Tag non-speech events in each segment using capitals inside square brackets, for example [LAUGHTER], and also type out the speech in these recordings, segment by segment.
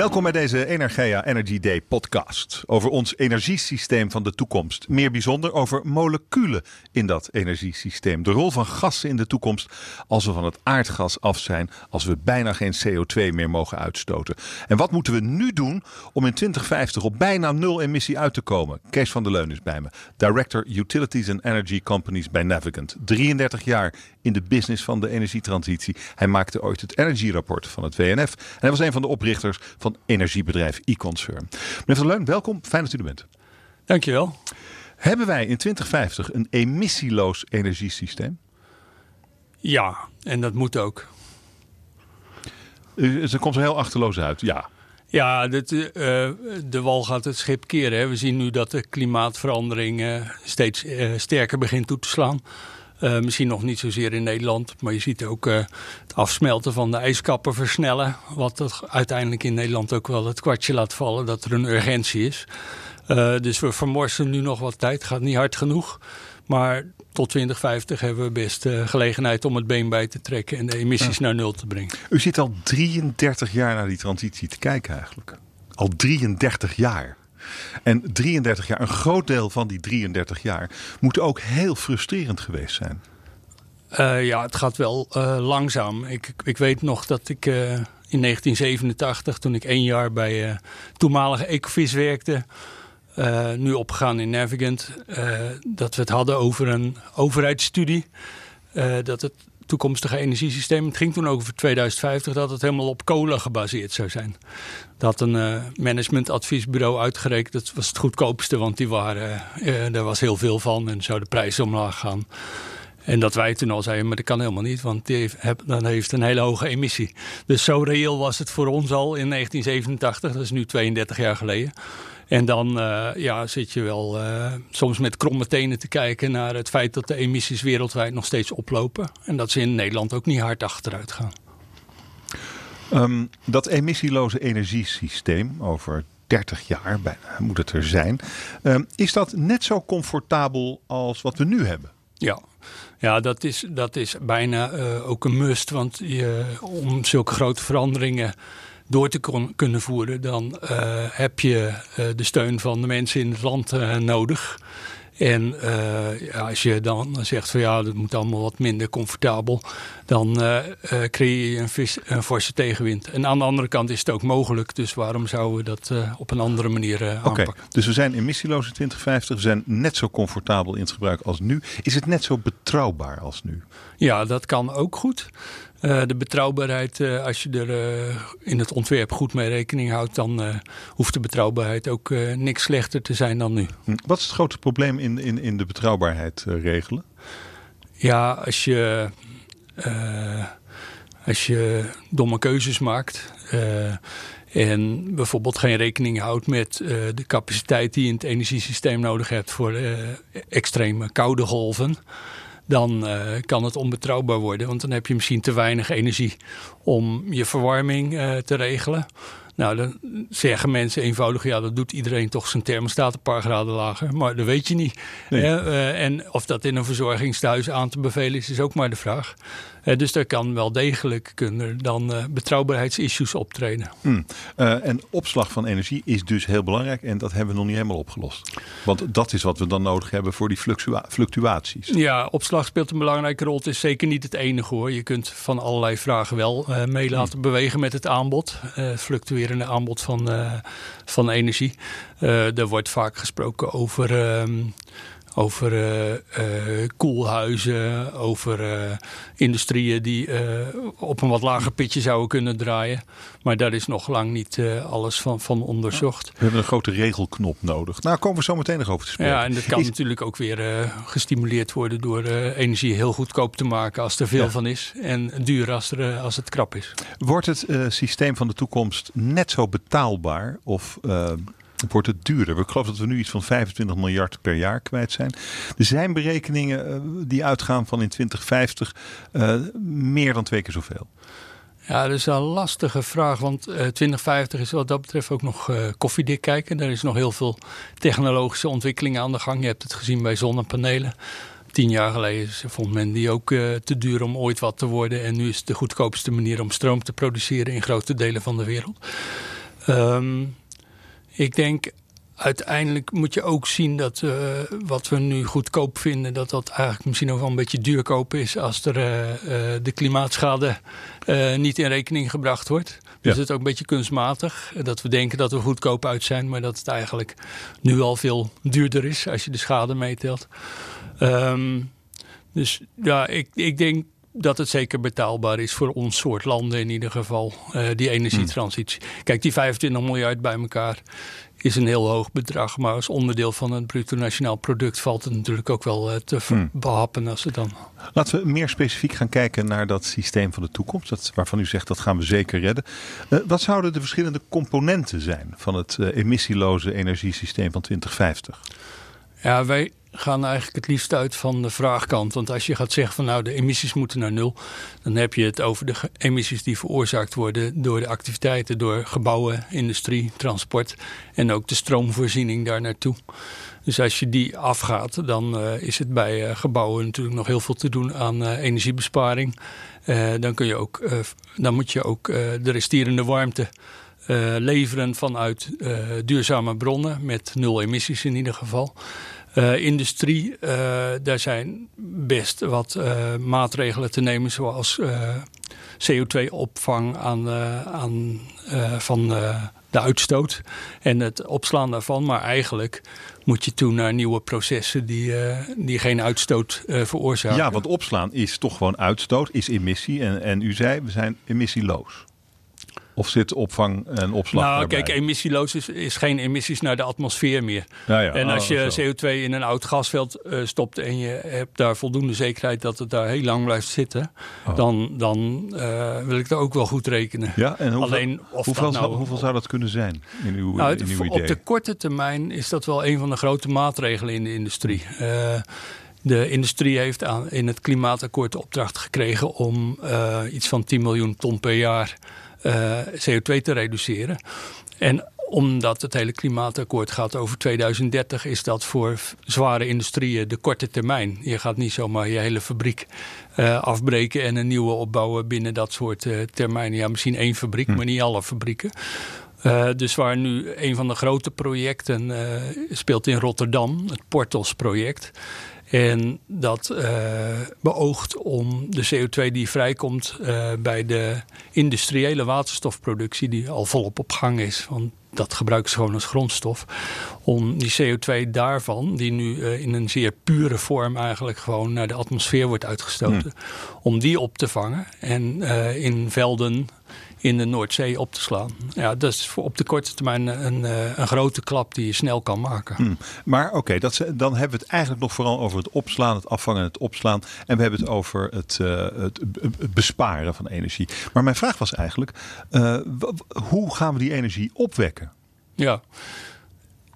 Welkom bij deze Energia Energy Day podcast over ons energiesysteem van de toekomst. Meer bijzonder over moleculen in dat energiesysteem. De rol van gassen in de toekomst als we van het aardgas af zijn, als we bijna geen CO2 meer mogen uitstoten. En wat moeten we nu doen om in 2050 op bijna nul emissie uit te komen? Kees van der Leun is bij me, Director Utilities and Energy Companies bij Navigant. 33 jaar in de business van de energietransitie. Hij maakte ooit het Energy Rapport van het WNF en hij was een van de oprichters van energiebedrijf e-concern. Meneer Van Leun, welkom. Fijn dat u er bent. Dankjewel. Hebben wij in 2050 een emissieloos energiesysteem? Ja, en dat moet ook. Ze komt er heel achterloos uit, ja. Ja, dit, uh, de wal gaat het schip keren. Hè. We zien nu dat de klimaatverandering uh, steeds uh, sterker begint toe te slaan. Uh, misschien nog niet zozeer in Nederland, maar je ziet ook uh, het afsmelten van de ijskappen versnellen. Wat uiteindelijk in Nederland ook wel het kwartje laat vallen dat er een urgentie is. Uh, dus we vermorsen nu nog wat tijd, gaat niet hard genoeg. Maar tot 2050 hebben we best gelegenheid om het been bij te trekken en de emissies ja. naar nul te brengen. U zit al 33 jaar naar die transitie te kijken eigenlijk. Al 33 jaar. En 33 jaar, een groot deel van die 33 jaar, moet ook heel frustrerend geweest zijn. Uh, ja, het gaat wel uh, langzaam. Ik, ik weet nog dat ik uh, in 1987, toen ik één jaar bij toenmalige Ecovis werkte, nu opgegaan in Navigant, dat we het hadden over een overheidsstudie. dat het toekomstige energiesysteem. Het ging toen over 2050 dat het helemaal op kolen gebaseerd zou zijn. Dat een uh, managementadviesbureau uitgerekend. Dat was het goedkoopste, want die waren, uh, er was heel veel van en zou de prijs omlaag gaan. En dat wij toen al zeiden, maar dat kan helemaal niet, want die dan heeft een hele hoge emissie. Dus zo reëel was het voor ons al in 1987, dat is nu 32 jaar geleden. En dan uh, ja, zit je wel uh, soms met kromme tenen te kijken naar het feit dat de emissies wereldwijd nog steeds oplopen. En dat ze in Nederland ook niet hard achteruit gaan. Um, dat emissieloze energiesysteem over 30 jaar bijna moet het er zijn. Um, is dat net zo comfortabel als wat we nu hebben? Ja, ja dat, is, dat is bijna uh, ook een must. Want je, om zulke grote veranderingen door te kon, kunnen voeren, dan uh, heb je uh, de steun van de mensen in het land uh, nodig. En ja, als je dan zegt van ja, dat moet allemaal wat minder comfortabel, dan creëer je een, vis, een forse tegenwind. En aan de andere kant is het ook mogelijk, dus waarom zouden we dat op een andere manier aanpakken? Okay, dus we zijn emissieloos in 2050, we zijn net zo comfortabel in het gebruik als nu. Is het net zo betrouwbaar als nu? Ja, dat kan ook goed. Uh, de betrouwbaarheid, uh, als je er uh, in het ontwerp goed mee rekening houdt, dan hoeft de betrouwbaarheid ook niks slechter te zijn dan nu. Hm. Wat is het grote probleem in, in, in de betrouwbaarheid regelen? Ja, als je, als je domme keuzes maakt en bijvoorbeeld geen rekening houdt met de capaciteit die je in het energiesysteem nodig hebt voor extreme koude golven dan uh, kan het onbetrouwbaar worden. Want dan heb je misschien te weinig energie om je verwarming uh, te regelen. Nou, dan zeggen mensen eenvoudig, ja, dat doet iedereen toch zijn thermostaat een paar graden lager. Maar dat weet je niet. Nee. Uh, en of dat in een verzorgingstehuis aan te bevelen is, is ook maar de vraag. Uh, dus daar kan wel degelijk kunnen dan uh, betrouwbaarheidsissues optreden. Mm. en opslag van energie is dus heel belangrijk en dat hebben we nog niet helemaal opgelost. Want dat is wat we dan nodig hebben voor die fluctua fluctuaties. Ja, opslag speelt een belangrijke rol. Het is zeker niet het enige hoor. Je kunt van allerlei vragen wel mee laten mm. bewegen met het aanbod. Fluctuerende aanbod van, van energie. er wordt vaak gesproken over over uh, uh, koelhuizen, over uh, industrieën die op een wat lager pitje zouden kunnen draaien. Maar daar is nog lang niet alles van, van onderzocht. We hebben een grote regelknop nodig. Nou, komen we zo meteen nog over te spreken. Ja, en dat kan is... natuurlijk ook weer gestimuleerd worden door energie heel goedkoop te maken als er veel ja. van is. En duur als, er, als het krap is. Wordt het systeem van de toekomst net zo betaalbaar of wordt het duurder. Ik geloof dat we nu iets van 25 miljard per jaar kwijt zijn. Er zijn berekeningen uh, die uitgaan van in 2050 uh, meer dan twee keer zoveel. Ja, dat is een lastige vraag, want uh, 2050 is wat dat betreft ook nog koffiedik kijken. Er is nog heel veel technologische ontwikkelingen aan de gang. Je hebt het gezien bij zonnepanelen. Tien jaar geleden vond men die ook te duur om ooit wat te worden. En nu is het de goedkoopste manier om stroom te produceren in grote delen van de wereld. Ehm, ik denk uiteindelijk moet je ook zien dat uh, wat we nu goedkoop vinden, dat dat eigenlijk misschien ook wel een beetje duurkoop is als er uh, uh, de klimaatschade niet in rekening gebracht wordt. Dus het is ook een beetje kunstmatig dat we denken dat we goedkoop uit zijn, maar dat het eigenlijk nu al veel duurder is als je de schade meetelt. Um, dus ja, ik, ik denk dat het zeker betaalbaar is voor ons soort landen in ieder geval, uh, die energietransitie. Kijk, die 25 miljard bij elkaar is een heel hoog bedrag, maar als onderdeel van het bruto nationaal product valt het natuurlijk ook wel uh, te hmm. behappen als het dan. Laten we meer specifiek gaan kijken naar dat systeem van de toekomst, dat, waarvan u zegt dat gaan we zeker redden. Uh, wat zouden de verschillende componenten zijn van het emissieloze energiesysteem van 2050? Ja, wij gaan eigenlijk het liefst uit van de vraagkant. Want als je gaat zeggen van nou de emissies moeten naar nul, dan heb je het over de emissies die veroorzaakt worden door de activiteiten, door gebouwen, industrie, transport en ook de stroomvoorziening daar naartoe. Dus als je die afgaat, dan uh, is het bij uh, gebouwen natuurlijk nog heel veel te doen aan uh, energiebesparing. dan, kun je ook, dan moet je ook de resterende warmte leveren vanuit duurzame bronnen met nul emissies in ieder geval. Uh, industrie, uh, daar zijn best wat uh, maatregelen te nemen, zoals CO2-opvang aan, aan, van de uitstoot en het opslaan daarvan. Maar eigenlijk moet je toe naar nieuwe processen die, die geen uitstoot veroorzaken. Ja, want opslaan is toch gewoon uitstoot, is emissie. En, en u zei, we zijn emissieloos. Of zit opvang en opslag Nou, kijk, emissieloos is, is, geen emissies naar de atmosfeer meer. Ja, ja. En als oh, je CO2 in een oud gasveld uh, stopt en je hebt daar voldoende zekerheid dat het daar heel lang blijft zitten, oh. dan, dan uh, wil ik dat ook wel goed rekenen. Ja, en hoeveel, Alleen, of hoeveel, nou, hoeveel zou dat kunnen zijn in uw, nou, in uw idee? Op de korte termijn is dat wel een van de grote maatregelen in de industrie. Uh, de industrie heeft aan, in het klimaatakkoord de opdracht gekregen om uh, iets van 10 miljoen ton per jaar CO2 te reduceren. En omdat het hele klimaatakkoord gaat over 2030, is dat voor zware industrieën de korte termijn. Je gaat niet zomaar je hele fabriek uh, afbreken en een nieuwe opbouwen binnen dat soort uh, termijnen. Ja, misschien één fabriek, hm. maar niet alle fabrieken. Uh, dus waar nu een van de grote projecten speelt in Rotterdam, het Portos-project. En dat uh, beoogt om de CO2 die vrijkomt uh, bij de industriële waterstofproductie, die al volop op gang is, want dat gebruiken ze gewoon als grondstof, om die CO2 daarvan, die nu uh, in een zeer pure vorm eigenlijk gewoon naar de atmosfeer wordt uitgestoten, hmm. om die op te vangen en in velden in de Noordzee op te slaan. Ja, dat is voor op de korte termijn een, eh, een grote klap die je snel kan maken. Hmm. Maar oké, dat dan hebben we het eigenlijk nog vooral over het opslaan, het afvangen en het opslaan. En we hebben het over het, uh, het besparen van energie. Maar mijn vraag was eigenlijk, uh, hoe gaan we die energie opwekken? Ja,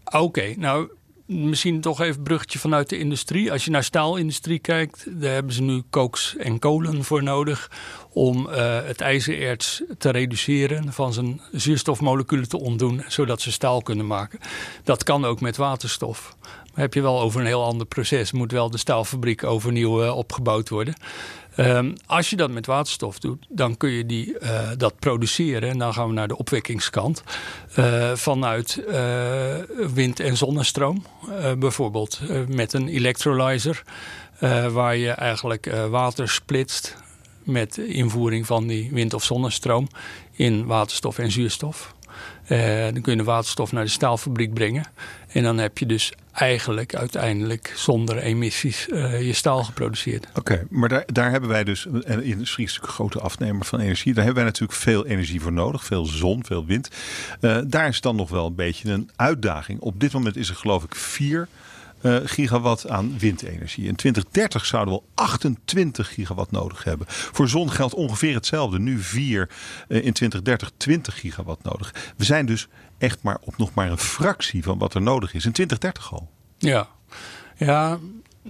oké. Nou, misschien toch even een bruggetje vanuit de industrie. Als je naar staalindustrie kijkt, daar hebben ze nu kooks en kolen voor nodig om uh, het ijzererts te reduceren, van zijn zuurstofmoleculen te ontdoen, zodat ze staal kunnen maken. Dat kan ook met waterstof. Maar heb je wel over een heel ander proces. Moet wel de staalfabriek overnieuw uh, opgebouwd worden. Um, als je dat met waterstof doet, dan kun je die, uh, dat produceren. En dan gaan we naar de opwekkingskant. Uh, vanuit uh, wind- en zonnestroom. bijvoorbeeld met een electrolyzer. waar je eigenlijk water splitst met invoering van die wind- of zonnestroom in waterstof en zuurstof. Dan kun je de waterstof naar de staalfabriek brengen. En dan heb je dus eigenlijk uiteindelijk zonder emissies uh, je staal geproduceerd. Oké, maar daar, daar hebben wij dus, en de industrie is een grote afnemer van energie. Daar hebben wij natuurlijk veel energie voor nodig. Veel zon, veel wind. Daar is dan nog wel een beetje een uitdaging. Op dit moment is er geloof ik vier uh, gigawatt aan windenergie. In 2030 zouden we 28 gigawatt nodig hebben. Voor zon geldt ongeveer hetzelfde. Nu 4, uh, in 2030 20 gigawatt nodig. We zijn dus echt maar op nog maar een fractie van wat er nodig is. In 2030 al. Ja, ja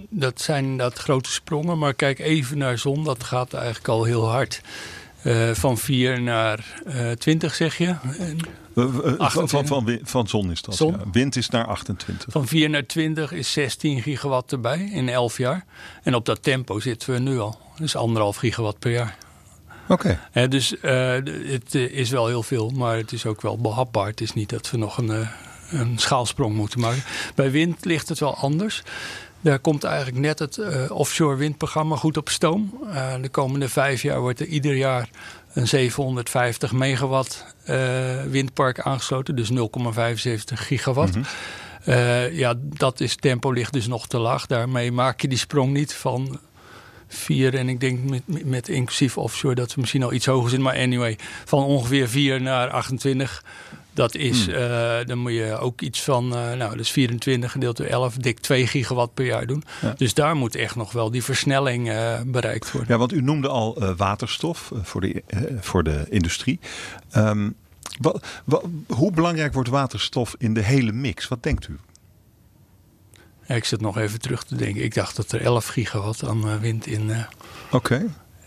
dat zijn dat grote sprongen. Maar kijk even naar zon. Dat gaat eigenlijk al heel hard. Uh, van 4 naar uh, 20 zeg je. Van, van, van, van, zon is dat. Zon. Ja. Wind is naar 28. Van 4 naar 20 is 16 gigawatt erbij in 11 jaar. En op dat tempo zitten we nu al. Dus anderhalf gigawatt per jaar. Oké. dus uh, het is wel heel veel, maar het is ook wel behapbaar. Het is niet dat we nog een, een schaalsprong moeten maken. Bij wind ligt het wel anders. Daar komt eigenlijk net het offshore windprogramma goed op stoom. de komende vijf jaar wordt er ieder jaar een 750 megawatt windpark aangesloten. Dus 0,75 gigawatt. Mhm. Uh, ja, dat is tempo ligt dus nog te laag. Daarmee maak je die sprong niet van vier en ik denk met, met inclusief offshore dat we misschien al iets hoger zijn. Maar anyway, van ongeveer 4 naar 28. Dat is, hmm. uh, dan moet je ook iets van, uh, nou, dat is 24 gedeeld door 11, dik 2 gigawatt per jaar doen. Dus daar moet echt nog wel die versnelling uh, bereikt worden. Ja, want u noemde al waterstof voor, de, voor de industrie. Um, wat, hoe belangrijk wordt waterstof in de hele mix? Wat denkt u? Ja, ik zit nog even terug te denken. Ik dacht dat er 11 gigawatt aan wind in. Oké.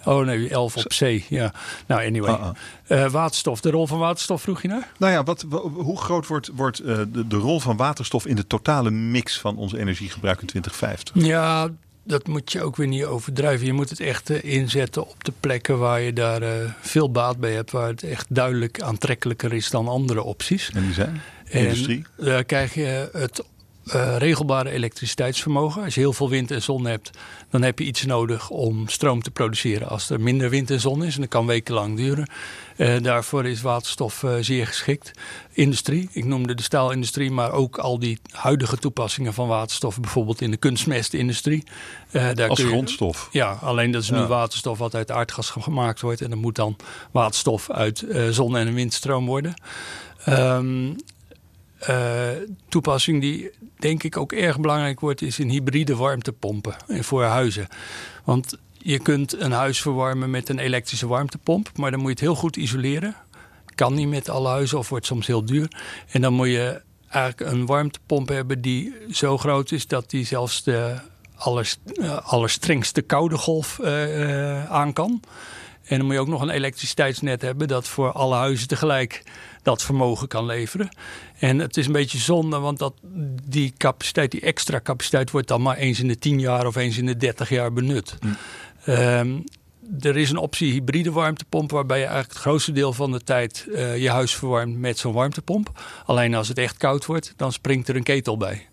Oh nee, 11 op zee. Ja. Nou, anyway. Uh -uh. waterstof, de rol van waterstof vroeg je naar? Nou ja, wat, hoe groot wordt, wordt de, de rol van waterstof in de totale mix van ons energiegebruik in 2050? Ja, dat moet je ook weer niet overdrijven. Je moet het echt uh, inzetten op de plekken waar je daar veel baat bij hebt. Waar het echt duidelijk aantrekkelijker is dan andere opties. En die zijn? Industrie? Daar krijg je het uh, regelbare elektriciteitsvermogen. Als je heel veel wind en zon hebt, dan heb je iets nodig om stroom te produceren als er minder wind en zon is. En dat kan wekenlang duren. Uh, daarvoor is waterstof uh, zeer geschikt. Industrie, ik noemde de staalindustrie, maar ook al die huidige toepassingen van waterstof, bijvoorbeeld in de kunstmestindustrie. daar als grondstof? ja, alleen dat is nu waterstof wat uit aardgas gemaakt wordt. En dan moet dan waterstof uit zon- en windstroom worden. Um, uh, toepassing die denk ik ook erg belangrijk wordt, is in hybride warmtepompen voor huizen. Want je kunt een huis verwarmen met een elektrische warmtepomp, maar dan moet je het heel goed isoleren. Kan niet met alle huizen of wordt soms heel duur. En dan moet je eigenlijk een warmtepomp hebben die zo groot is dat die zelfs de eh, allerstrengste koude golf uh, aan kan. En dan moet je ook nog een elektriciteitsnet hebben dat voor alle huizen tegelijk dat vermogen kan leveren. En het is een beetje zonde, want dat, die capaciteit, die extra capaciteit, wordt dan maar eens in de 10 jaar of eens in de 30 jaar benut. Hm. Ehm, er is een optie hybride warmtepomp, waarbij je eigenlijk het grootste deel van de tijd uh, je huis verwarmt met zo'n warmtepomp. Alleen als het echt koud wordt, dan springt er een ketel bij.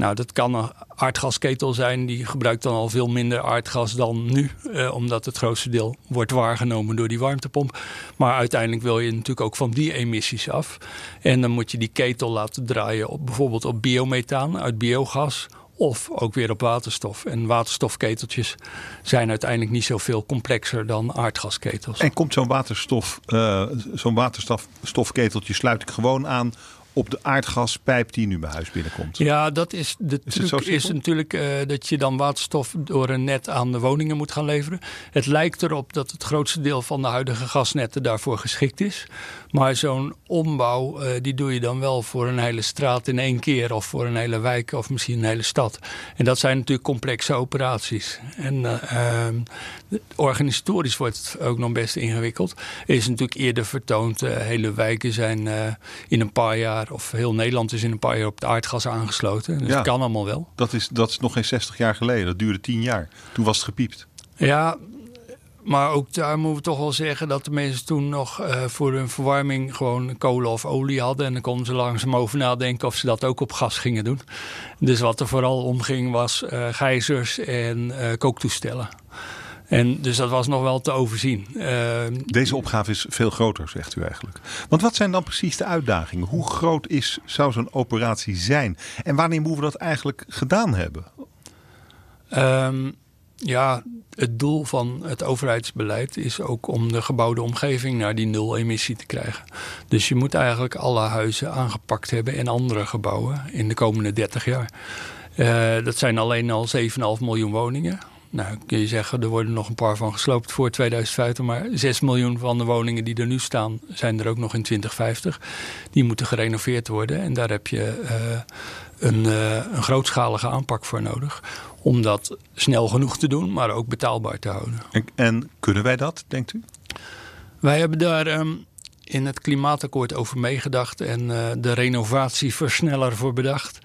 Nou, dat kan een aardgasketel zijn. Die gebruikt dan al veel minder aardgas dan nu. Eh, omdat het grootste deel wordt waargenomen door die warmtepomp. Maar uiteindelijk wil je natuurlijk ook van die emissies af. En dan moet je die ketel laten draaien op bijvoorbeeld op biomethaan uit biogas. Of ook weer op waterstof. En waterstofketeltjes zijn uiteindelijk niet zoveel complexer dan aardgasketels. En komt zo'n waterstof, uh, zo'n waterstofketeltje sluit ik gewoon aan op de aardgaspijp die nu bij huis binnenkomt. Ja, dat is de is truc is natuurlijk uh, dat je dan waterstof door een net aan de woningen moet gaan leveren. Het lijkt erop dat het grootste deel van de huidige gasnetten daarvoor geschikt is. Maar zo'n ombouw, uh, die doe je dan wel voor een hele straat in één keer of voor een hele wijk of misschien een hele stad. En dat zijn natuurlijk complexe operaties. En uh, organisatorisch wordt het ook nog best ingewikkeld. Er is natuurlijk eerder vertoond, hele wijken zijn in een paar jaar of heel Nederland is in een paar jaar op het aardgas aangesloten. Dus dat kan allemaal wel. Dat is, dat is nog geen 60 jaar geleden. Dat duurde 10 jaar. Toen was het gepiept. Ja, maar ook daar moeten we toch wel zeggen dat de mensen toen nog uh, voor hun verwarming gewoon kolen of olie hadden. En dan konden ze langzaam over nadenken of ze dat ook op gas gingen doen. Dus wat er vooral omging was uh, gijzers en uh, kooktoestellen. En dus dat was nog wel te overzien. Ehm, Deze opgave is veel groter, zegt u eigenlijk. Want wat zijn dan precies de uitdagingen? Hoe groot is, zou zo'n operatie zijn? En wanneer moeten we dat eigenlijk gedaan hebben? Um, ja, het doel van het overheidsbeleid is ook om de gebouwde omgeving naar die nul emissie te krijgen. Dus je moet eigenlijk alle huizen aangepakt hebben en andere gebouwen in de komende 30 jaar. Uh, dat zijn alleen al 7,5 miljoen woningen. Nou, kun je zeggen, er worden nog een paar van gesloopt voor 2050. Maar 6 miljoen van de woningen die er nu staan, zijn er ook nog in 2050. Die moeten gerenoveerd worden. En daar heb je uh, een, uh, een grootschalige aanpak voor nodig. Om dat snel genoeg te doen, maar ook betaalbaar te houden. En, en kunnen wij dat, denkt u? Wij hebben daar um, in het klimaatakkoord over meegedacht. En uh, de renovatieversneller voor bedacht.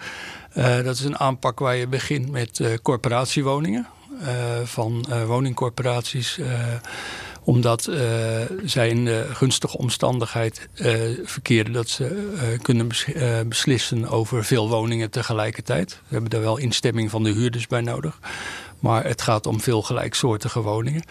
dat is een aanpak waar je begint met corporatiewoningen. Eh, van uh, woningcorporaties. Uh, Omdat uh, zij in de gunstige omstandigheid verkeren dat ze kunnen beslissen over veel woningen tegelijkertijd. We hebben daar wel instemming van de huurders bij nodig. Maar het gaat om veel gelijksoortige woningen.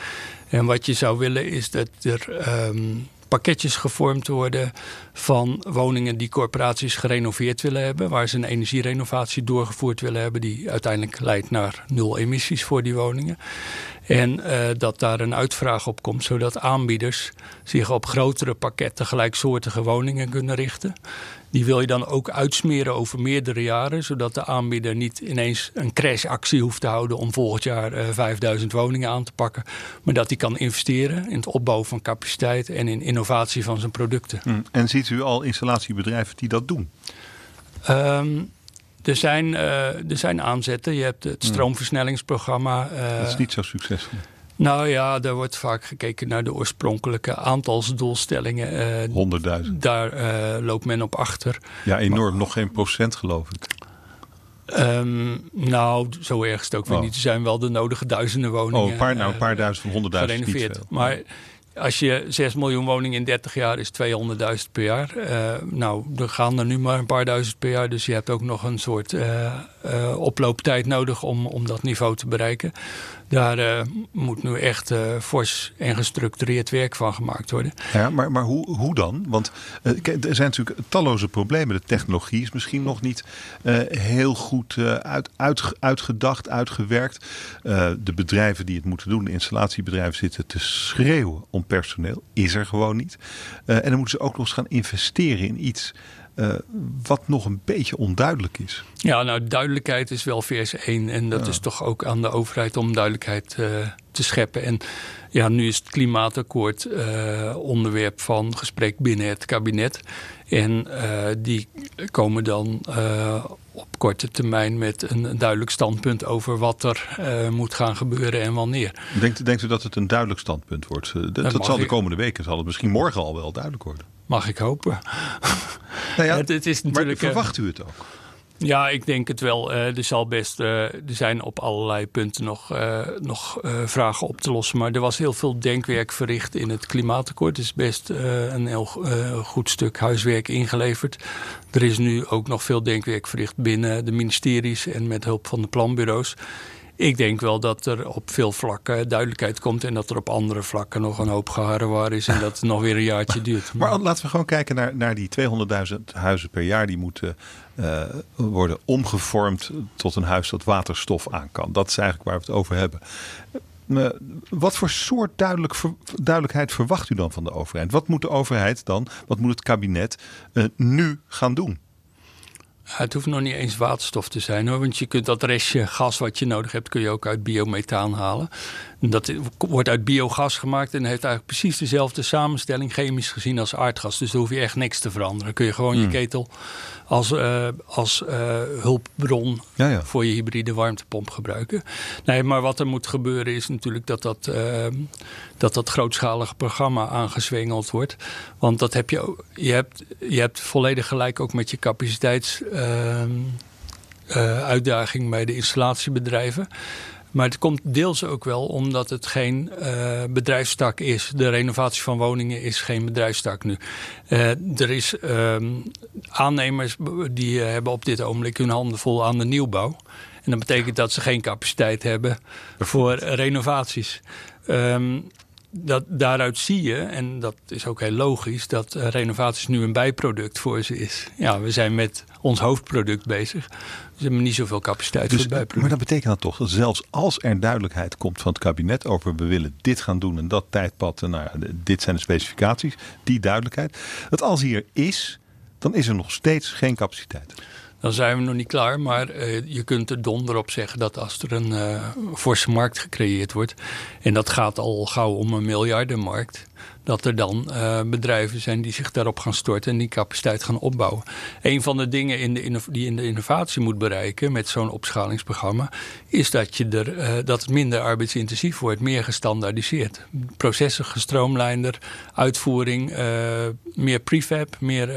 En wat je zou willen is dat er um, pakketjes gevormd worden van woningen die corporaties gerenoveerd willen hebben. Waar ze een energierenovatie doorgevoerd willen hebben die uiteindelijk leidt naar nul emissies voor die woningen. En uh, dat daar een uitvraag op komt, zodat aanbieders zich op grotere pakketten gelijksoortige woningen kunnen richten. Die wil je dan ook uitsmeren over meerdere jaren, zodat de aanbieder niet ineens een crashactie hoeft te houden om volgend jaar uh, 5000 woningen aan te pakken. Maar dat hij kan investeren in het opbouwen van capaciteit en in innovatie van zijn producten. Hmm. En ziet u al installatiebedrijven die dat doen? Um, er zijn, uh, er zijn aanzetten. Je hebt het stroomversnellingsprogramma. Uh, dat is niet zo succesvol. Nou ja, daar wordt vaak gekeken naar de oorspronkelijke aantalsdoelstellingen. Uh, 100.000. Daar loopt men op achter. Ja, enorm. Maar, nog geen procent geloof ik. Um, nou, zo erg is het ook weer oh. niet. Er zijn wel de nodige duizenden woningen. Oh, een paar, nou, een paar duizend van 100.000 Maar als je 6 miljoen woningen in 30 jaar is 200.000 per jaar. Uh, nou, er gaan er nu maar een paar duizend per jaar. Dus je hebt ook nog een soort uh, uh, oplooptijd nodig om, om dat niveau te bereiken. Daar moet nu echt fors en gestructureerd werk van gemaakt worden. Ja, maar, maar hoe, hoe dan? Want er zijn natuurlijk talloze problemen. De technologie is misschien nog niet heel goed uit, uit, uitgedacht, uitgewerkt. de bedrijven die het moeten doen, de installatiebedrijven, zitten te schreeuwen om personeel. Is er gewoon niet. Uh, en dan moeten ze ook nog eens gaan investeren in iets uh, wat nog een beetje onduidelijk is. Ja, nou, duidelijkheid is wel vers 1. En dat ja. is toch ook aan de overheid om duidelijkheid uh, te scheppen. En ja, nu is het klimaatakkoord uh, onderwerp van gesprek binnen het kabinet. En die komen dan op korte termijn met een duidelijk standpunt over wat er moet gaan gebeuren en wanneer. Denkt, denkt u dat het een duidelijk standpunt wordt? Dat, dat, dat zal de komende weken, zal het misschien morgen al wel duidelijk worden. Mag ik hopen. Nou ja, [LAUGHS] het, het, is natuurlijk, maar verwacht u het ook? Ja, ik denk het wel. Uh, er, zal best, uh, er zijn op allerlei punten nog, uh, nog vragen op te lossen. Maar er was heel veel denkwerk verricht in het klimaatakkoord. Er is best een heel goed stuk huiswerk ingeleverd. Er is nu ook nog veel denkwerk verricht binnen de ministeries en met hulp van de planbureaus. Ik denk wel dat er op veel vlakken duidelijkheid komt en dat er op andere vlakken nog een hoop geharrewar is en dat het nog weer een jaartje duurt. Maar, maar laten we gewoon kijken naar, naar die 200.000 huizen per jaar die moeten uh, worden omgevormd tot een huis dat waterstof aan kan. Dat is eigenlijk waar we het over hebben. Uh, wat voor soort duidelijk, duidelijkheid verwacht u dan van de overheid? Wat moet de overheid dan, wat moet het kabinet uh, nu gaan doen? Het hoeft nog niet eens waterstof te zijn hoor. Want je kunt dat restje gas wat je nodig hebt, kun je ook uit biomethaan halen. Dat wordt uit biogas gemaakt en heeft eigenlijk precies dezelfde samenstelling chemisch gezien als aardgas. Dus daar hoef je echt niks te veranderen. Dan kun je gewoon je ketel als, uh, als uh, hulpbron ja, ja. voor je hybride warmtepomp gebruiken. Nee, maar wat er moet gebeuren is natuurlijk dat dat, uh, dat, dat grootschalige programma aangezwengeld wordt. Want dat heb je, je, hebt, je hebt volledig gelijk ook met je capaciteitsuitdaging bij de installatiebedrijven. Maar het komt deels ook wel omdat het geen uh, bedrijfstak is. De renovatie van woningen is geen bedrijfstak nu. Uh, er is um, aannemers die uh, hebben op dit ogenblik hun handen vol aan de nieuwbouw. En dat betekent dat ze geen capaciteit hebben voor renovaties. Um, dat, daaruit zie je, en dat is ook heel logisch, dat uh, renovaties nu een bijproduct voor ze is. Ja, we zijn met ons hoofdproduct bezig. Dus we hebben niet zoveel capaciteit dus, voor het bijproduct. Maar dat betekent dan toch dat zelfs als er duidelijkheid komt van het kabinet over we willen dit gaan doen en dat tijdpad, en nou ja, dit zijn de specificaties, die duidelijkheid. Dat als hier is, dan is er nog steeds geen capaciteit dan zijn we nog niet klaar. Maar uh, je kunt er donder op zeggen dat als er een uh, forse markt gecreëerd wordt... en dat gaat al gauw om een miljardenmarkt... dat er dan uh, bedrijven zijn die zich daarop gaan storten en die capaciteit gaan opbouwen. Een van de dingen in de die in de innovatie moet bereiken met zo'n opschalingsprogramma... is dat, je er, dat het minder arbeidsintensief wordt, meer gestandaardiseerd. Processen gestroomlijnder, uitvoering, meer prefab, meer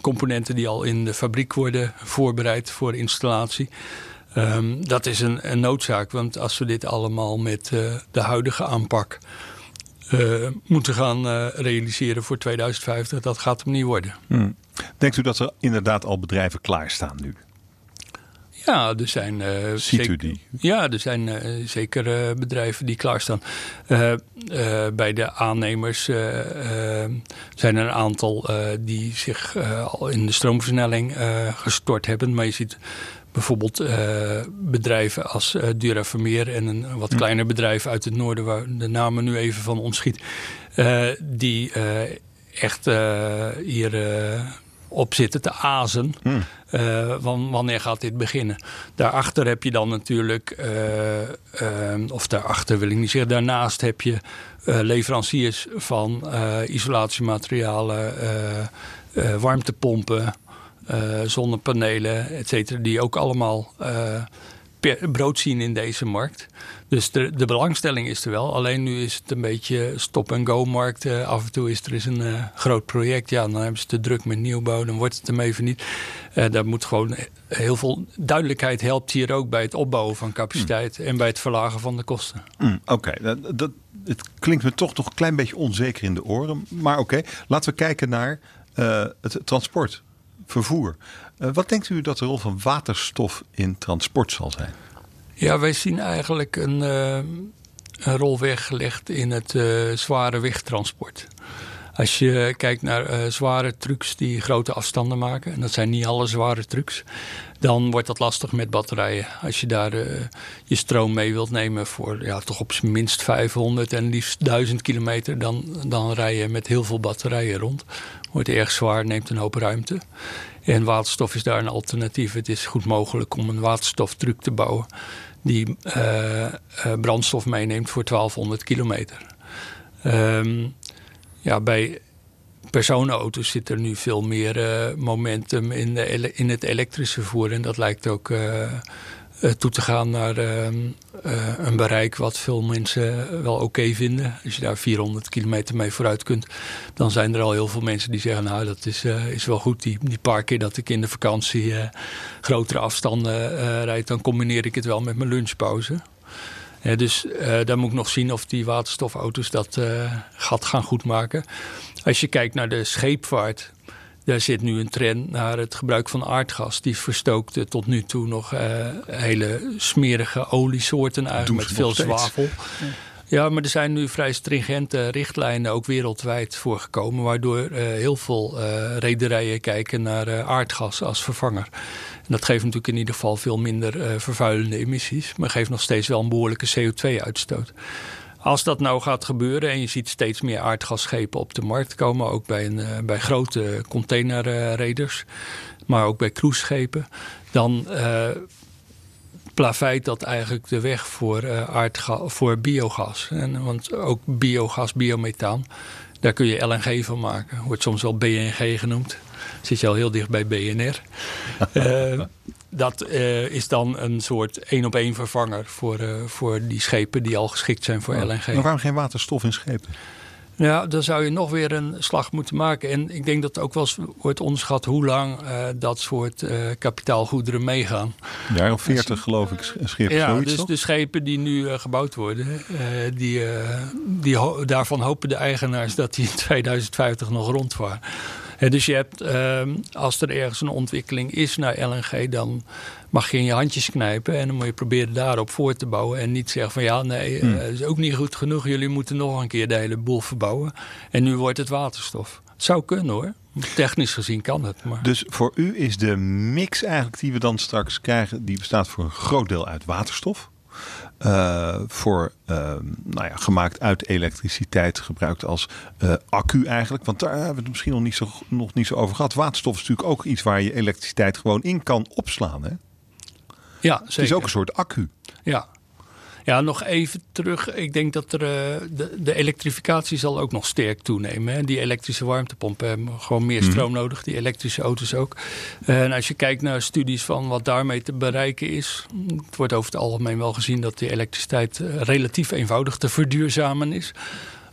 componenten die al in de fabriek worden voorbereid voor installatie. Um, dat is een, een, noodzaak, want als we dit allemaal met uh, de huidige aanpak moeten gaan realiseren voor 2050. Dat gaat hem niet worden. Hmm. Denkt u dat er inderdaad al bedrijven klaarstaan nu? Ja, er zijn. Uh, Ziet u die? Ja, er zijn uh, zeker uh, bedrijven die klaarstaan. bij de aannemers zijn er een aantal die zich al in de stroomversnelling gestort hebben. Maar je ziet bijvoorbeeld bedrijven als Dura Vermeer en een wat kleiner bedrijf uit het noorden, waar de namen nu even van ontschiet, die echt hier op zitten te azen. Hmm. Uh, wanneer gaat dit beginnen? Daarachter heb je dan natuurlijk, uh, of daarachter wil ik niet zeggen, daarnaast heb je leveranciers van isolatiematerialen, warmtepompen, zonnepanelen, et cetera, die ook allemaal brood zien in deze markt. Dus de, de belangstelling is er wel. Alleen nu is het een beetje stop-and-go-markt. Uh, af en toe is er eens een uh, groot project. Ja, dan hebben ze te druk met nieuwbouw. Dan wordt het hem even niet. Uh, daar moet gewoon heel veel duidelijkheid helpt hier ook bij het opbouwen van capaciteit. En bij het verlagen van de kosten. Mm, oké, dat, dat, het klinkt me toch nog een klein beetje onzeker in de oren. Maar oké, laten we kijken naar het transport, vervoer. wat denkt u dat de rol van waterstof in transport zal zijn? Ja, wij zien eigenlijk een, uh, een rol weggelegd in het uh, zware wegtransport. Als je kijkt naar uh, zware trucks die grote afstanden maken, en dat zijn niet alle zware trucks, dan wordt dat lastig met batterijen. Als je daar je stroom mee wilt nemen voor ja, toch op zijn minst 500 en liefst 1000 kilometer, dan, dan rij je met heel veel batterijen rond. Wordt erg zwaar, neemt een hoop ruimte. En waterstof is daar een alternatief. Het is goed mogelijk om een waterstoftruck te bouwen die uh, brandstof meeneemt voor 1200 kilometer. Um, ja, bij personenauto's zit er nu veel meer uh, momentum in, de, in het elektrische vervoer. En dat lijkt ook uh, toe te gaan naar ehm, een bereik wat veel mensen wel oké vinden. Als je daar 400 kilometer mee vooruit kunt, dan zijn er al heel veel mensen die zeggen: Nou, dat is, is wel goed. Die, die paar keer dat ik in de vakantie grotere afstanden rijd, dan combineer ik het wel met mijn lunchpauze. Dus daar moet ik nog zien of die waterstofauto's dat gaat gaan goedmaken. Als je kijkt naar de scheepvaart, daar zit nu een trend naar het gebruik van aardgas. Die verstookte tot nu toe nog uh, hele smerige oliesoorten uit met veel zwavel. Ja. maar er zijn nu vrij stringente richtlijnen ook wereldwijd voor gekomen. Waardoor uh, heel veel uh, rederijen kijken naar aardgas als vervanger. Dat geeft natuurlijk in ieder geval veel minder vervuilende emissies. Maar geeft nog steeds wel een behoorlijke CO2-uitstoot. Als dat nou gaat gebeuren en je ziet steeds meer aardgasschepen op de markt komen, ook bij, een, eh, bij grote containerreders, maar ook bij cruiseschepen, dan uh, plaveit dat eigenlijk de weg voor, aardgas, voor biogas. En, want ook biogas, biomethaan, daar kun je LNG van maken. Wordt soms wel BNG genoemd. Zit je al heel dicht bij BNR. uh, [LAUGHS] dat uh, is dan een soort één op één vervanger voor, uh, voor die schepen die al geschikt zijn voor oh. LNG. Maar waarom geen waterstof in schepen? Ja, dan zou je nog weer een slag moeten maken. En ik denk dat ook wel eens wordt onderschat hoe lang uh, dat soort kapitaalgoederen meegaan. Jaar of veertig geloof ik, schepen Ja, dus de schepen die nu gebouwd worden, die, die ho daarvan hopen de eigenaars dat die in 2050 nog rondvaren dus je hebt, ehm, als er ergens een ontwikkeling is naar LNG, dan mag je in je handjes knijpen en dan moet je proberen daarop voor te bouwen. En niet zeggen van ja, nee, hmm. uh, is ook niet goed genoeg. Jullie moeten nog een keer de hele boel verbouwen. En nu wordt het waterstof. Het zou kunnen hoor. Technisch gezien kan het. Maar... Dus voor u is de mix eigenlijk die we dan straks krijgen, die bestaat voor een groot deel uit waterstof. Uh, voor uh, nou ja, gemaakt uit elektriciteit, gebruikt als uh, accu eigenlijk. Want daar hebben we het misschien nog niet, zo, nog niet zo over gehad. Waterstof is natuurlijk ook iets waar je elektriciteit gewoon in kan opslaan. Hè? Ja, zeker. Het is ook een soort accu. Ja, ja, nog even terug. Ik denk dat er, uh, de, de, elektrificatie zal ook nog sterk toenemen. Hè. Die elektrische warmtepompen hebben gewoon meer mhm. stroom nodig. Die elektrische auto's ook. Uh, en als je kijkt naar studies van wat daarmee te bereiken is. Het wordt over het algemeen wel gezien dat die elektriciteit relatief eenvoudig te verduurzamen is.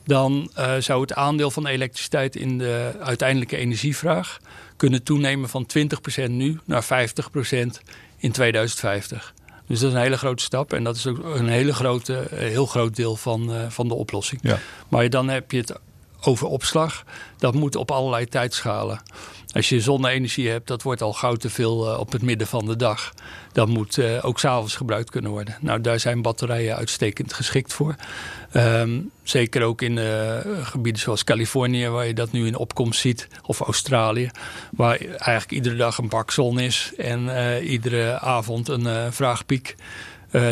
Dan zou het aandeel van elektriciteit in de uiteindelijke energievraag kunnen toenemen van 20% nu naar 50% in 2050. Dus dat is een hele grote stap. En dat is ook een hele grote, heel groot deel van, van de oplossing. Ja. Maar dan heb je het over opslag. Dat moet op allerlei tijdschalen. Als je zonne-energie hebt, dat wordt al gauw te veel uh, op het midden van de dag. Dat moet uh, ook s'avonds gebruikt kunnen worden. Nou, daar zijn batterijen uitstekend geschikt voor. Um, zeker ook in uh, gebieden zoals Californië, waar je dat nu in opkomst ziet. Of Australië, waar eigenlijk iedere dag een bak zon is. En iedere avond een vraagpiek.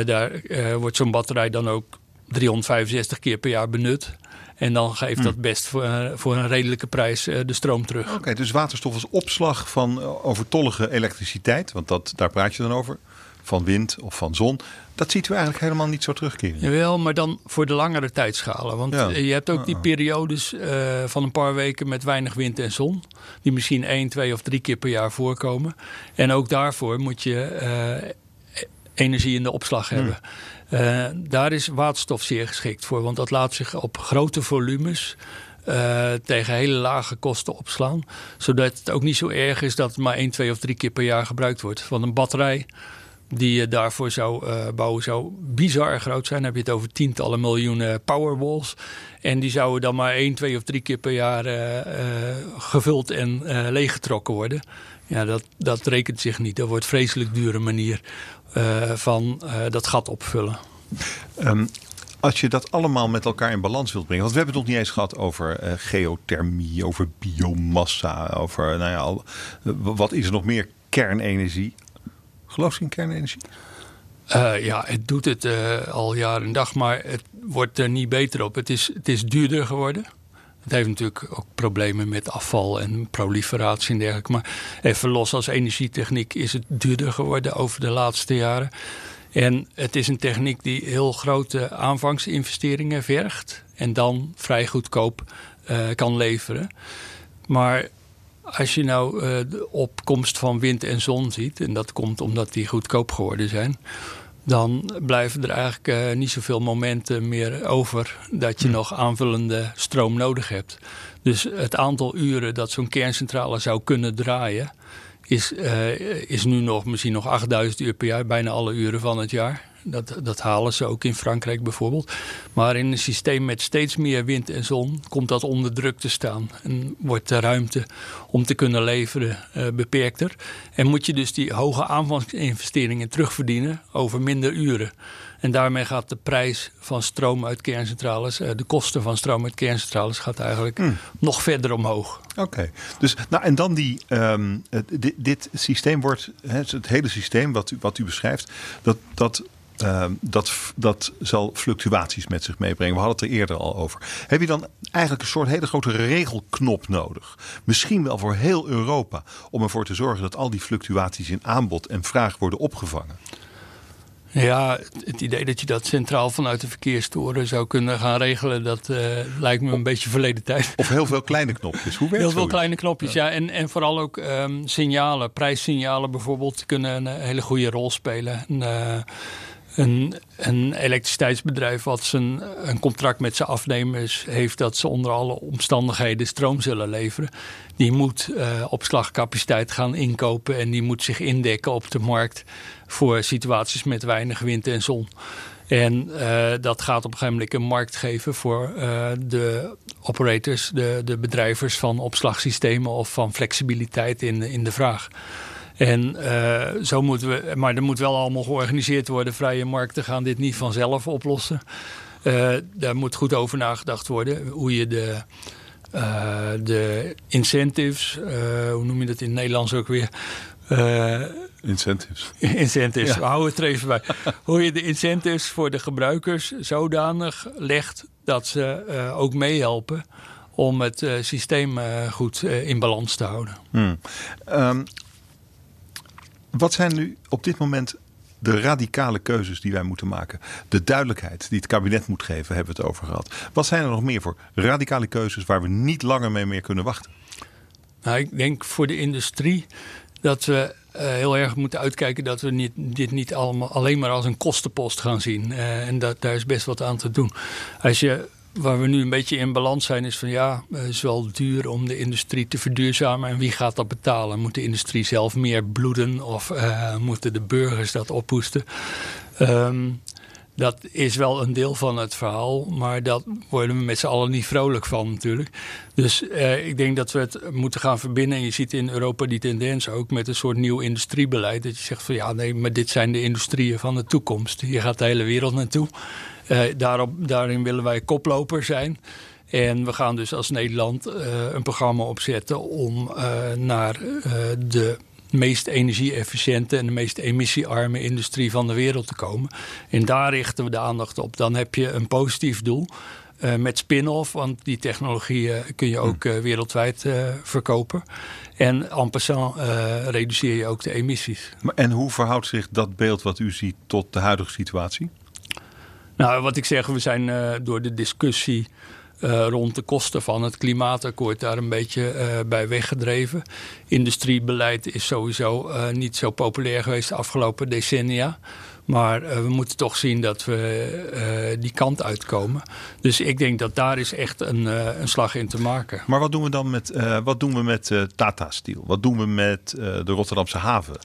daar wordt zo'n batterij dan ook 365 keer per jaar benut. En dan geeft dat hm. best voor, eh, voor een redelijke prijs eh, de stroom terug. Oké, dus waterstof als opslag van eh, overtollige elektriciteit, want dat, daar praat je dan over, van wind of van zon. Dat ziet u eigenlijk helemaal niet zo terugkeren. Jawel, maar dan voor de langere tijdschalen. Want je hebt ook die ah, ah. periodes van een paar weken met weinig wind en zon. Die misschien één, twee of drie keer per jaar voorkomen. En ook daarvoor moet je energie in de opslag hm. hebben. Uh, daar is waterstof zeer geschikt voor, want dat laat zich op grote volumes uh, tegen hele lage kosten opslaan. Zodat het ook niet zo erg is dat het maar één, twee of drie keer per jaar gebruikt wordt. Want een batterij die je daarvoor zou uh, bouwen zou bizar groot zijn. Dan heb je het over tientallen miljoenen powerwalls. En die zouden dan maar één, twee of drie keer per jaar gevuld en leeggetrokken worden. Ja, dat, dat rekent zich niet. Dat wordt een vreselijk dure manier uh, van uh, dat gat opvullen. Um, als je dat allemaal met elkaar in balans wilt brengen. Want we hebben het nog niet eens gehad over uh, geothermie, over biomassa, over nou ja, al, wat is er nog meer? Kernenergie. Geloof je in kernenergie? ja, het doet het al jaar en dag, maar het wordt er niet beter op. Het is, het is duurder geworden. Het heeft natuurlijk ook problemen met afval en proliferatie en dergelijke. Maar even los als energietechniek is het duurder geworden over de laatste jaren. En het is een techniek die heel grote aanvangsinvesteringen vergt. En dan vrij goedkoop uh, kan leveren. Maar als je nou uh, de opkomst van wind en zon ziet, en dat komt omdat die goedkoop geworden zijn, dan blijven er eigenlijk uh, niet zoveel momenten meer over dat je hm. nog aanvullende stroom nodig hebt. Dus het aantal uren dat zo'n kerncentrale zou kunnen draaien, is, uh, is nu nog misschien nog 8000 uur per jaar, bijna alle uren van het jaar. Dat, dat halen ze ook in Frankrijk bijvoorbeeld. Maar in een systeem met steeds meer wind en zon komt dat onder druk te staan. En wordt de ruimte om te kunnen leveren uh, beperkter. En moet je dus die hoge aanvangsinvesteringen terugverdienen over minder uren. En daarmee gaat de prijs van stroom uit kerncentrales, uh, de kosten van stroom uit kerncentrales, gaat eigenlijk hmm. nog verder omhoog. Oké, dus nou en dan die, um, dit, dit, systeem wordt, het hele systeem wat u, wat u beschrijft, dat, dat Ehm, dat, dat zal fluctuaties met zich meebrengen. We hadden het er eerder al over. Heb je dan eigenlijk een soort hele grote regelknop nodig? Misschien wel voor heel Europa. Om ervoor te zorgen dat al die fluctuaties in aanbod en vraag worden opgevangen. Ja, het idee dat je dat centraal vanuit de verkeerstoren zou kunnen gaan regelen, dat uh, lijkt me een beetje verleden tijd. Of heel veel kleine knopjes. Hoe werkt Heel veel kleine knopjes, ja. En, en vooral ook um, signalen, prijssignalen bijvoorbeeld, kunnen een hele goede rol spelen. En, uh, een, een elektriciteitsbedrijf wat zijn, een contract met zijn afnemers heeft dat ze onder alle omstandigheden stroom zullen leveren. Die moet uh, opslagcapaciteit gaan inkopen en die moet zich indekken op de markt voor situaties met weinig wind en zon. En uh, dat gaat op een gegeven moment een markt geven voor uh, de operators, de, de bedrijvers van opslagsystemen of van flexibiliteit in, in de vraag. En uh, zo moeten we, maar er moet wel allemaal georganiseerd worden. Vrije markten gaan dit niet vanzelf oplossen. Uh, daar moet goed over nagedacht worden. Hoe je de, uh, de incentives, hoe noem je dat in het Nederlands ook weer? incentives. [LAUGHS] Incentives, ja. we houden het er even bij. [LAUGHS] hoe je de incentives voor de gebruikers zodanig legt dat ze ook meehelpen om het systeem goed in balans te houden. Hmm. Um, wat zijn nu op dit moment de radicale keuzes die wij moeten maken? De duidelijkheid die het kabinet moet geven, hebben we het over gehad. Wat zijn er nog meer voor radicale keuzes waar we niet langer mee meer kunnen wachten? Nou, ik denk voor de industrie dat we uh, heel erg moeten uitkijken dat we niet, dit niet allemaal alleen maar als een kostenpost gaan zien. Uh, en dat, daar is best wat aan te doen. Als je waar we nu een beetje in balans zijn, is van ja, het is wel duur om de industrie te verduurzamen. En wie gaat dat betalen? Moet de industrie zelf meer bloeden of uh, moeten de burgers dat ophoesten? Um, dat is wel een deel van het verhaal, maar dat worden we met z'n allen niet vrolijk van natuurlijk. Dus eh, ik denk dat we het moeten gaan verbinden. En je ziet in Europa die tendens ook met een soort nieuw industriebeleid. Dat je zegt van ja, nee, maar dit zijn de industrieën van de toekomst. Hier gaat de hele wereld naartoe. Eh, daarop, daarin willen wij koploper zijn. En we gaan dus als Nederland uh, een programma opzetten om uh, naar de meest energie-efficiënte en de meest emissiearme industrie van de wereld te komen. En daar richten we de aandacht op. Dan heb je een positief doel. Uh, met spin-off, want die technologie uh, kun je ook uh, wereldwijd verkopen. En en passant reduceer je ook de emissies. En hoe verhoudt zich dat beeld wat u ziet tot de huidige situatie? Nou, wat ik zeg, we zijn door de discussie uh, rond de kosten van het klimaatakkoord daar een beetje uh, bij weggedreven. Industriebeleid is sowieso niet zo populair geweest de afgelopen decennia. Maar we moeten toch zien dat we die kant uitkomen. Dus ik denk dat daar is echt een, een slag in te maken. Maar wat doen we dan met, wat doen we met Tata Steel? Wat doen we met de Rotterdamse haven?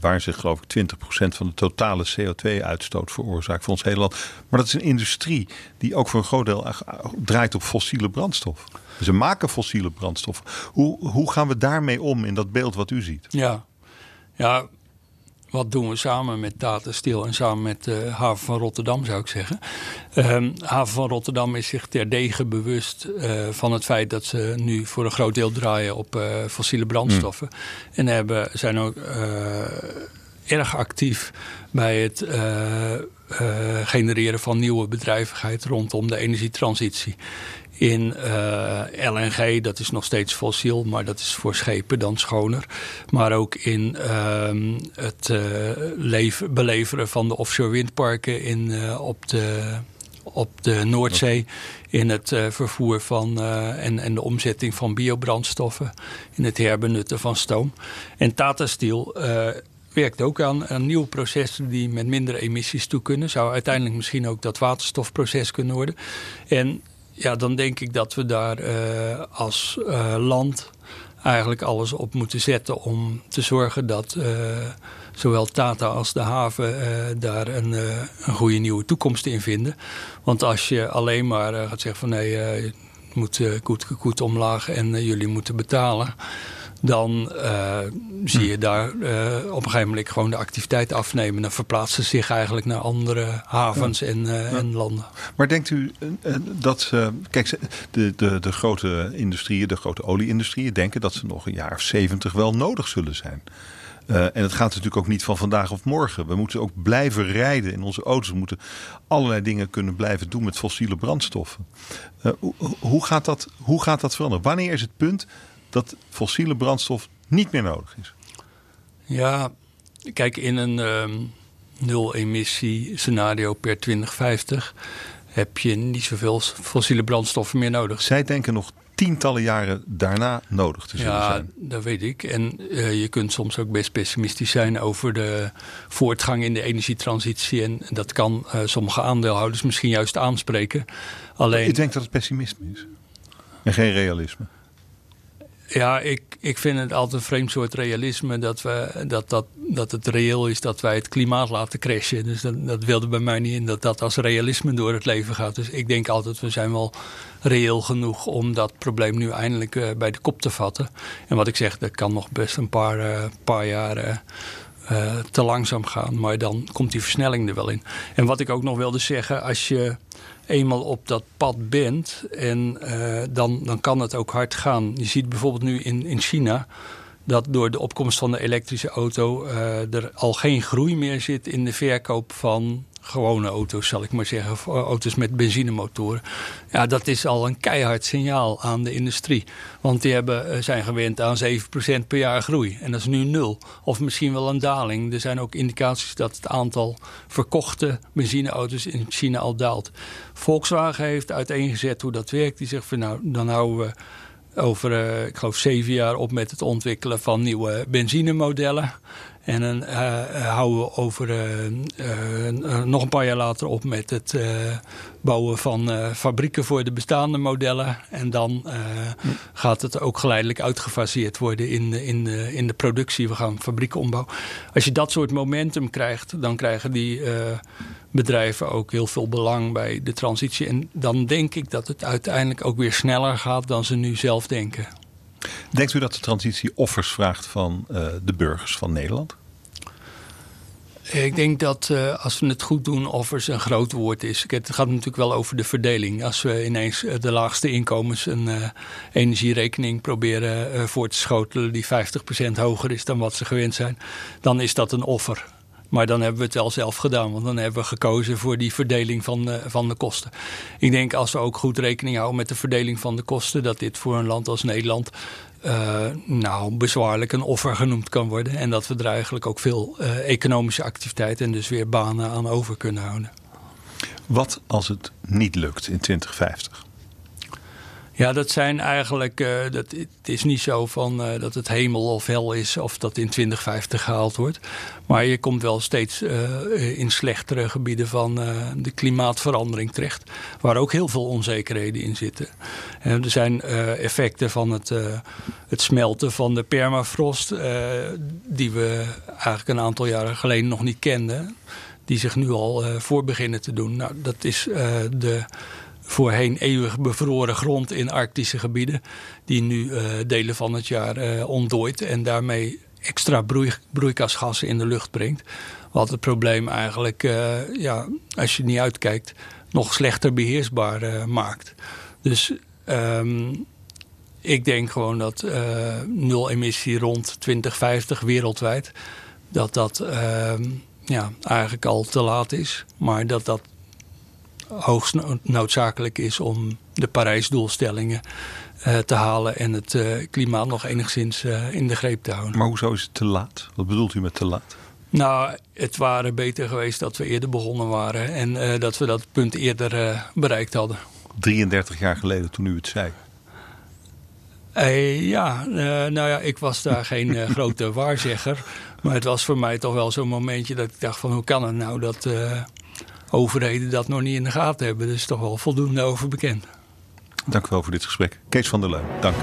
Waar zich geloof ik 20% van de totale CO2-uitstoot veroorzaakt voor ons hele land. Maar dat is een industrie die ook voor een groot deel draait op fossiele brandstof. Ze maken fossiele brandstof. Hoe, hoe gaan we daarmee om in dat beeld wat u ziet? Ja, ja wat doen we samen met Tata Steel en samen met de haven van Rotterdam, zou ik zeggen. Um, haven van Rotterdam is zich terdege bewust uh, van het feit dat ze nu voor een groot deel draaien op uh, fossiele brandstoffen. Mm. En hebben, zijn ook erg actief bij het genereren van nieuwe bedrijvigheid rondom de energietransitie in uh, LNG, dat is nog steeds fossiel, maar dat is voor schepen dan schoner. Maar ook in uh, het uh, beleveren van de offshore windparken in, uh, op de op de Noordzee in het vervoer van en, en de omzetting van biobrandstoffen, in het herbenutten van stoom. En Tata Steel werkt ook aan, aan nieuwe processen die met minder emissies toe kunnen. Zou uiteindelijk misschien ook dat waterstofproces kunnen worden. En ja, dan denk ik dat we daar uh, als uh, land eigenlijk alles op moeten zetten om te zorgen dat uh, zowel Tata als de haven daar een, een goede nieuwe toekomst in vinden. Want als je alleen maar gaat zeggen van nee, je moet goed, goed omlaag en jullie moeten betalen dan uh, zie je daar uh, op een gegeven moment gewoon de activiteit afnemen. Dan verplaatsen ze zich eigenlijk naar andere havens en, uh, en, landen. Maar denkt u dat, kijk, de, de, de grote industrieën, de grote olieindustrieën, denken dat ze nog een jaar of zeventig wel nodig zullen zijn? en het gaat natuurlijk ook niet van vandaag of morgen. We moeten ook blijven rijden in onze auto's. We moeten allerlei dingen kunnen blijven doen met fossiele brandstoffen. Hoe, hoe, gaat dat, hoe gaat dat veranderen? Wanneer is het punt dat fossiele brandstof niet meer nodig is? Ja, kijk, in een um, nul-emissie scenario per 2050 heb je niet zoveel fossiele brandstoffen meer nodig. Zij denken nog tientallen jaren daarna nodig te zullen ja, zijn. Ja, dat weet ik. En uh, je kunt soms ook best pessimistisch zijn over de voortgang in de energietransitie. En dat kan uh, sommige aandeelhouders misschien juist aanspreken. Alleen... Ik denk dat het pessimisme is en geen realisme. Ja, ik, ik vind het altijd een vreemd soort realisme dat, we, dat, dat, dat het reëel is dat wij het klimaat laten crashen. Dus dat, wilde bij mij niet in dat dat als realisme door het leven gaat. Dus ik denk altijd, we zijn wel reëel genoeg om dat probleem nu eindelijk uh, bij de kop te vatten. En wat ik zeg, dat kan nog best een paar, uh, paar jaar uh, te langzaam gaan. Maar dan komt die versnelling er wel in. En wat ik ook nog wilde zeggen, als je eenmaal op dat pad bent, en, uh, dan, dan kan het ook hard gaan. Je ziet bijvoorbeeld nu in, in China dat door de opkomst van de elektrische auto uh, er al geen groei meer zit in de verkoop van gewone auto's, zal ik maar zeggen. Auto's met benzinemotoren. Ja, dat is al een keihard signaal aan de industrie. Want die hebben, eh, zijn gewend aan 7% per jaar groei. En dat is nu nul. Of misschien wel een daling. Er zijn ook indicaties dat het aantal verkochte benzineauto's in China al daalt. Volkswagen heeft uiteengezet hoe dat werkt. Die zegt van nou, dan houden we over, uh, ik geloof, zeven jaar op met het ontwikkelen van nieuwe benzinemodellen. En dan houden we over nog een paar jaar later op met het bouwen van fabrieken voor de bestaande modellen. En dan gaat het ook geleidelijk uitgefaseerd worden in, in, in de productie. We gaan fabrieken ombouwen. Als je dat soort momentum krijgt, dan krijgen die bedrijven ook heel veel belang bij de transitie. En dan denk ik dat het uiteindelijk ook weer sneller gaat dan ze nu zelf denken. Denkt u dat de transitie offers vraagt van uh, de burgers van Nederland? Ik denk dat uh, als we het goed doen, offers een groot woord is. Het gaat natuurlijk wel over de verdeling. Als we ineens eh, de laagste inkomens een energierekening proberen voor te schotelen die 50% hoger is dan wat ze gewend zijn, dan is dat een offer. Maar dan hebben we het wel zelf gedaan. Want dan hebben we gekozen voor die verdeling van, uh, van de kosten. Ik denk als we ook goed rekening houden met de verdeling van de kosten. Dat dit voor een land als Nederland uh, nou, bezwaarlijk een offer genoemd kan worden. En dat we er eigenlijk ook veel uh, economische activiteit en dus weer banen aan over kunnen houden. Wat als het niet lukt in 2050? Ja, dat zijn eigenlijk. Uh, dat, het is niet zo van uh, dat het hemel of hel is of dat in 2050 gehaald wordt. Maar je komt wel steeds uh, in slechtere gebieden van de klimaatverandering terecht. Waar ook heel veel onzekerheden in zitten. En er zijn effecten van het, het smelten van de permafrost. die we eigenlijk een aantal jaren geleden nog niet kenden. Die zich nu al voor beginnen te doen. Nou, dat is de voorheen eeuwig bevroren grond in arctische gebieden. Die nu uh, delen van het jaar uh, ontdooit en daarmee extra broei, broeikasgassen in de lucht brengt. Wat het probleem eigenlijk, uh, ja, als je niet uitkijkt, nog slechter beheersbaar maakt. Dus um, ik denk gewoon dat nul emissie rond 2050 wereldwijd, dat dat ehm, ja, eigenlijk al te laat is. Maar dat dat hoogst noodzakelijk is om de Parijsdoelstellingen uh, te halen en het uh, klimaat nog enigszins uh, in de greep te houden. Maar hoezo is het te laat? Wat bedoelt u met te laat? Nou, het waren beter geweest dat we eerder begonnen waren en dat we dat punt eerder bereikt hadden. 33 jaar geleden toen u het zei. ja, nou ja, ik was daar [LAUGHS] geen grote waarzegger. Maar het was voor mij toch wel zo'n momentje dat ik dacht van hoe kan het nou dat overheden dat nog niet in de gaten hebben. Dus toch wel voldoende over bekend. Dank u wel voor dit gesprek. Kees van der Leun, dank.